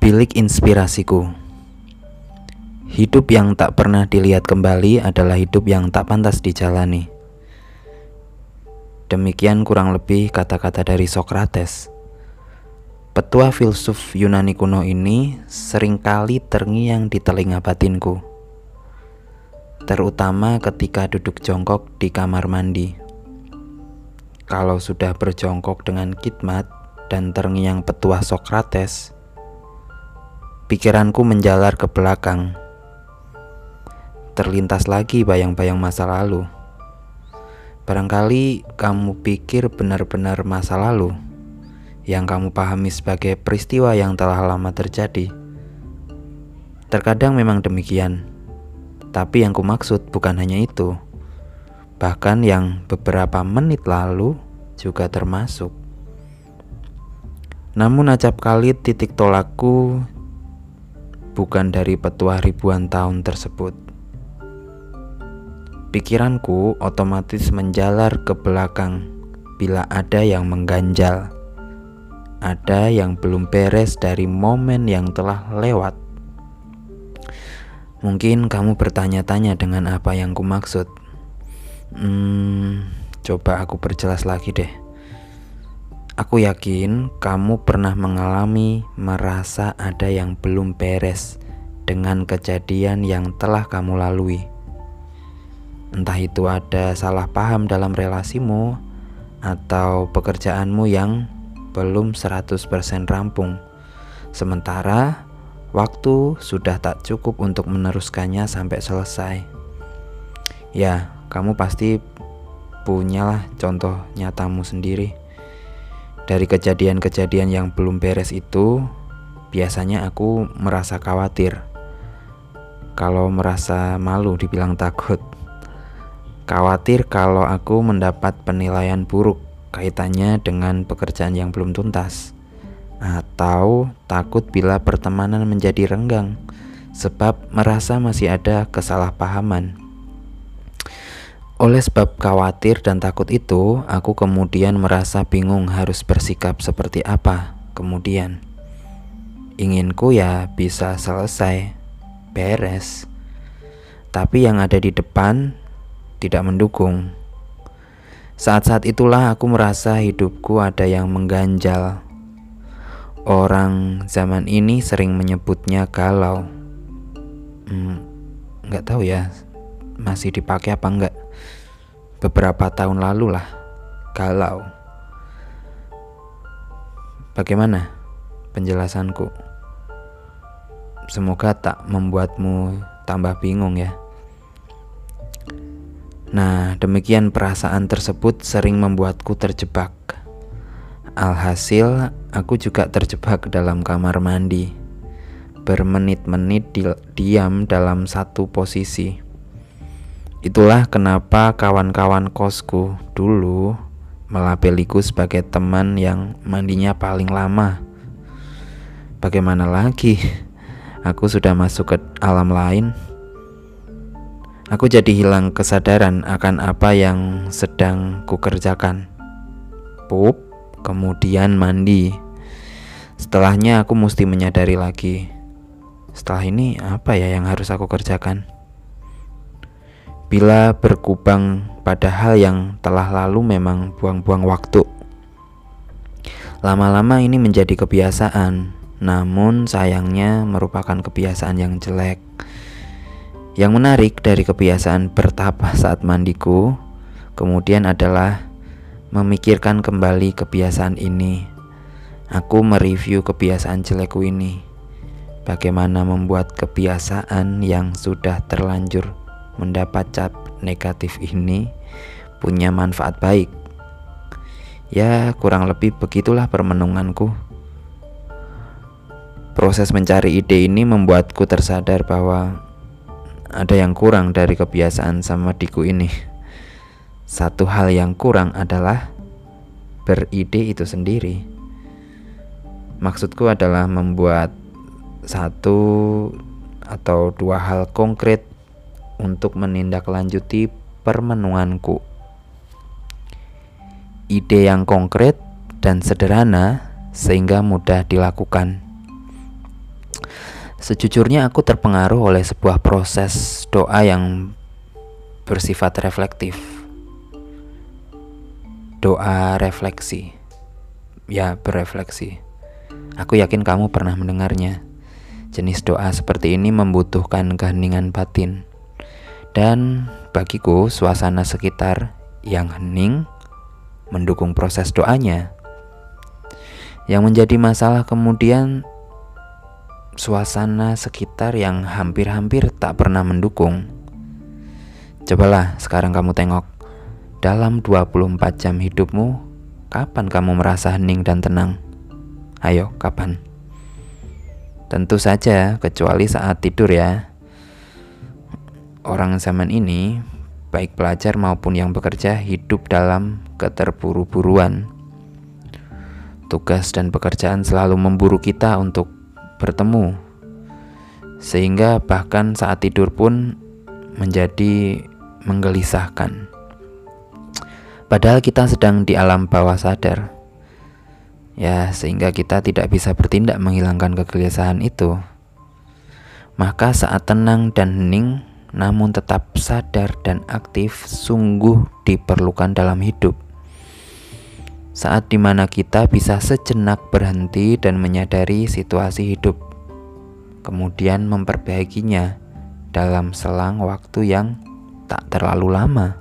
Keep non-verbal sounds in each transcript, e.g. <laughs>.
Bilik inspirasiku. Hidup yang tak pernah dilihat kembali adalah hidup yang tak pantas dijalani. Demikian kurang lebih kata-kata dari Sokrates Petua filsuf Yunani kuno ini sering kali terngiang di telinga batinku Terutama ketika duduk jongkok di kamar mandi. Kalau sudah berjongkok dengan khidmat dan terngiang petua Sokrates Pikiranku menjalar ke belakang. Terlintas lagi bayang-bayang masa lalu. Barangkali kamu pikir benar-benar masa lalu yang kamu pahami sebagai peristiwa yang telah lama terjadi. Terkadang memang demikian, tapi yang kumaksud bukan hanya itu. Bahkan yang beberapa menit lalu juga termasuk. Namun acap kali titik tolakku bukan dari petua ribuan tahun tersebut. Pikiranku otomatis menjalar ke belakang bila ada yang mengganjal. Ada yang belum beres dari momen yang telah lewat. Mungkin kamu bertanya-tanya dengan apa yang kumaksud. Hmm, coba aku perjelas lagi deh. Aku yakin kamu pernah mengalami merasa ada yang belum beres dengan kejadian yang telah kamu lalui. Entah itu ada salah paham dalam relasimu atau pekerjaanmu yang belum 100% rampung. Sementara waktu sudah tak cukup untuk meneruskannya sampai selesai. Ya, kamu pasti punyalah contoh nyatamu sendiri. Dari kejadian-kejadian yang belum beres itu, biasanya aku merasa khawatir. Kalau merasa malu dibilang takut. Khawatir kalau aku mendapat penilaian buruk kaitannya dengan pekerjaan yang belum tuntas. Atau takut bila pertemanan menjadi renggang sebab merasa masih ada kesalahpahaman oleh sebab khawatir dan takut itu, aku kemudian merasa bingung harus bersikap seperti apa. Kemudian, inginku ya bisa selesai, beres. Tapi yang ada di depan tidak mendukung. Saat-saat itulah aku merasa hidupku ada yang mengganjal. Orang zaman ini sering menyebutnya galau. Hmm, nggak tahu ya, masih dipakai apa enggak? Beberapa tahun lalu lah galau. Bagaimana penjelasanku? Semoga tak membuatmu tambah bingung ya. Nah, demikian perasaan tersebut sering membuatku terjebak. Alhasil, aku juga terjebak dalam kamar mandi, bermenit-menit di diam dalam satu posisi. Itulah kenapa kawan-kawan kosku dulu melabeliku sebagai teman yang mandinya paling lama. Bagaimana lagi? Aku sudah masuk ke alam lain. Aku jadi hilang kesadaran akan apa yang sedang kukerjakan. Pup, kemudian mandi. Setelahnya aku mesti menyadari lagi. Setelah ini apa ya yang harus aku kerjakan? Bila berkubang pada hal yang telah lalu memang buang-buang waktu. Lama-lama ini menjadi kebiasaan, namun sayangnya merupakan kebiasaan yang jelek. Yang menarik dari kebiasaan bertapa saat mandiku, kemudian adalah memikirkan kembali kebiasaan ini. Aku mereview kebiasaan jelekku ini. Bagaimana membuat kebiasaan yang sudah terlanjur mendapat cap negatif ini punya manfaat baik. Ya, kurang lebih begitulah permenunganku. Proses mencari ide ini membuatku tersadar bahwa ada yang kurang dari kebiasaan sama diku ini. Satu hal yang kurang adalah beride itu sendiri. Maksudku adalah membuat satu atau dua hal konkret untuk menindaklanjuti permenunganku. Ide yang konkret dan sederhana sehingga mudah dilakukan. Sejujurnya aku terpengaruh oleh sebuah proses doa yang bersifat reflektif. Doa refleksi. Ya, berefleksi. Aku yakin kamu pernah mendengarnya. Jenis doa seperti ini membutuhkan keheningan batin. Dan bagiku suasana sekitar yang hening mendukung proses doanya. Yang menjadi masalah kemudian suasana sekitar yang hampir-hampir tak pernah mendukung. Cobalah sekarang kamu tengok, dalam 24 jam hidupmu, kapan kamu merasa hening dan tenang? Ayo, kapan? Tentu saja, kecuali saat tidur ya. Orang zaman ini, baik pelajar maupun yang bekerja, hidup dalam keterburu-buruan. Tugas dan pekerjaan selalu memburu kita untuk bertemu, sehingga bahkan saat tidur pun menjadi menggelisahkan. Padahal kita sedang di alam bawah sadar, ya, sehingga kita tidak bisa bertindak menghilangkan kegelisahan itu. Maka, saat tenang dan hening, namun tetap sadar dan aktif, sungguh diperlukan dalam hidup saat di mana kita bisa sejenak berhenti dan menyadari situasi hidup, kemudian memperbaikinya dalam selang waktu yang tak terlalu lama.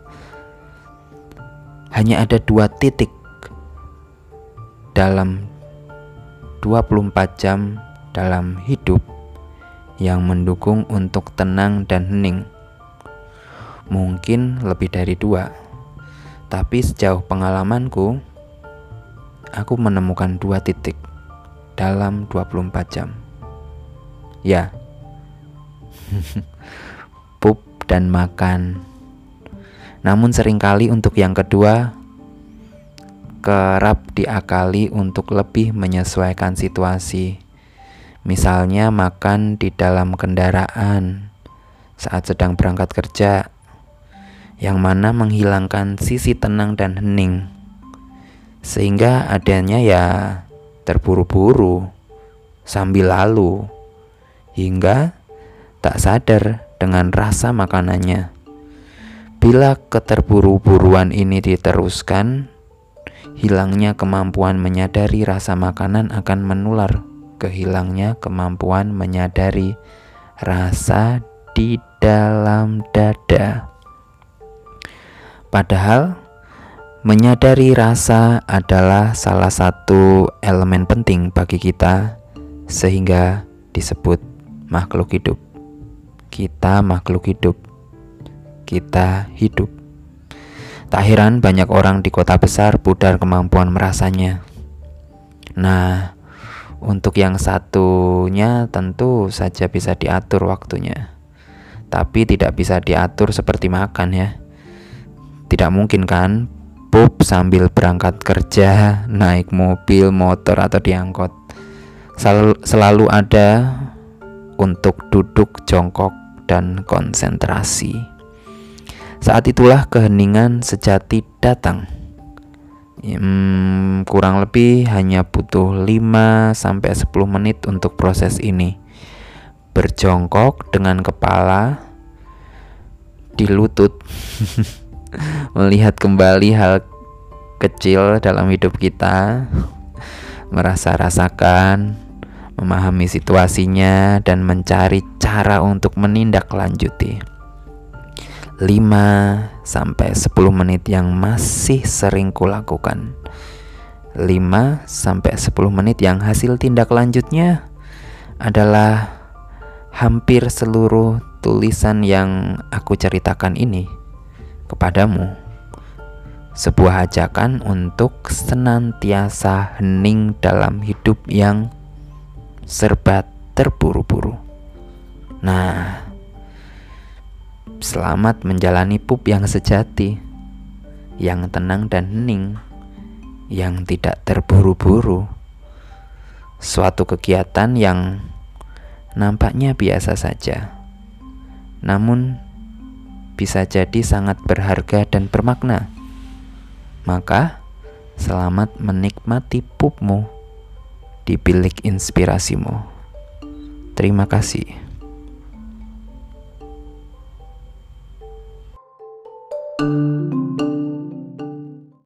Hanya ada dua titik dalam 24 jam dalam hidup yang mendukung untuk tenang dan hening. Mungkin lebih dari dua, tapi sejauh pengalamanku, aku menemukan dua titik dalam 24 jam. Ya, <laughs> pup dan makan. Namun sering kali untuk yang kedua kerap diakali untuk lebih menyesuaikan situasi. Misalnya makan di dalam kendaraan saat sedang berangkat kerja yang mana menghilangkan sisi tenang dan hening sehingga adanya ya terburu-buru sambil lalu hingga tak sadar dengan rasa makanannya. Bila keterburu-buruan ini diteruskan, hilangnya kemampuan menyadari rasa makanan akan menular kehilangnya kemampuan menyadari rasa di dalam dada. Padahal Menyadari rasa adalah salah satu elemen penting bagi kita, sehingga disebut makhluk hidup. Kita makhluk hidup, kita hidup. Tak heran banyak orang di kota besar pudar kemampuan merasanya. Nah, untuk yang satunya tentu saja bisa diatur waktunya, tapi tidak bisa diatur seperti makan ya. Tidak mungkin kan pup sambil berangkat kerja, naik mobil, motor atau diangkut. Selalu, selalu ada untuk duduk jongkok dan konsentrasi. Saat itulah keheningan sejati datang. Kurang lebih hanya butuh 5 sampai 10 menit untuk proses ini. Berjongkok dengan kepala di lutut. <laughs> melihat kembali hal kecil dalam hidup kita, merasa rasakan, memahami situasinya dan mencari cara untuk menindaklanjuti. 5 sampai 10 menit yang masih sering kulakukan. 5 sampai 10 menit yang hasil tindak lanjutnya adalah hampir seluruh tulisan yang aku ceritakan ini kepadamu sebuah ajakan untuk senantiasa hening dalam hidup yang serba terburu-buru. Nah, selamat menjalani pup yang sejati, yang tenang dan hening, yang tidak terburu-buru. Suatu kegiatan yang nampaknya biasa saja, namun bisa jadi sangat berharga dan bermakna. Maka, selamat menikmati pupmu di bilik inspirasimu. Terima kasih.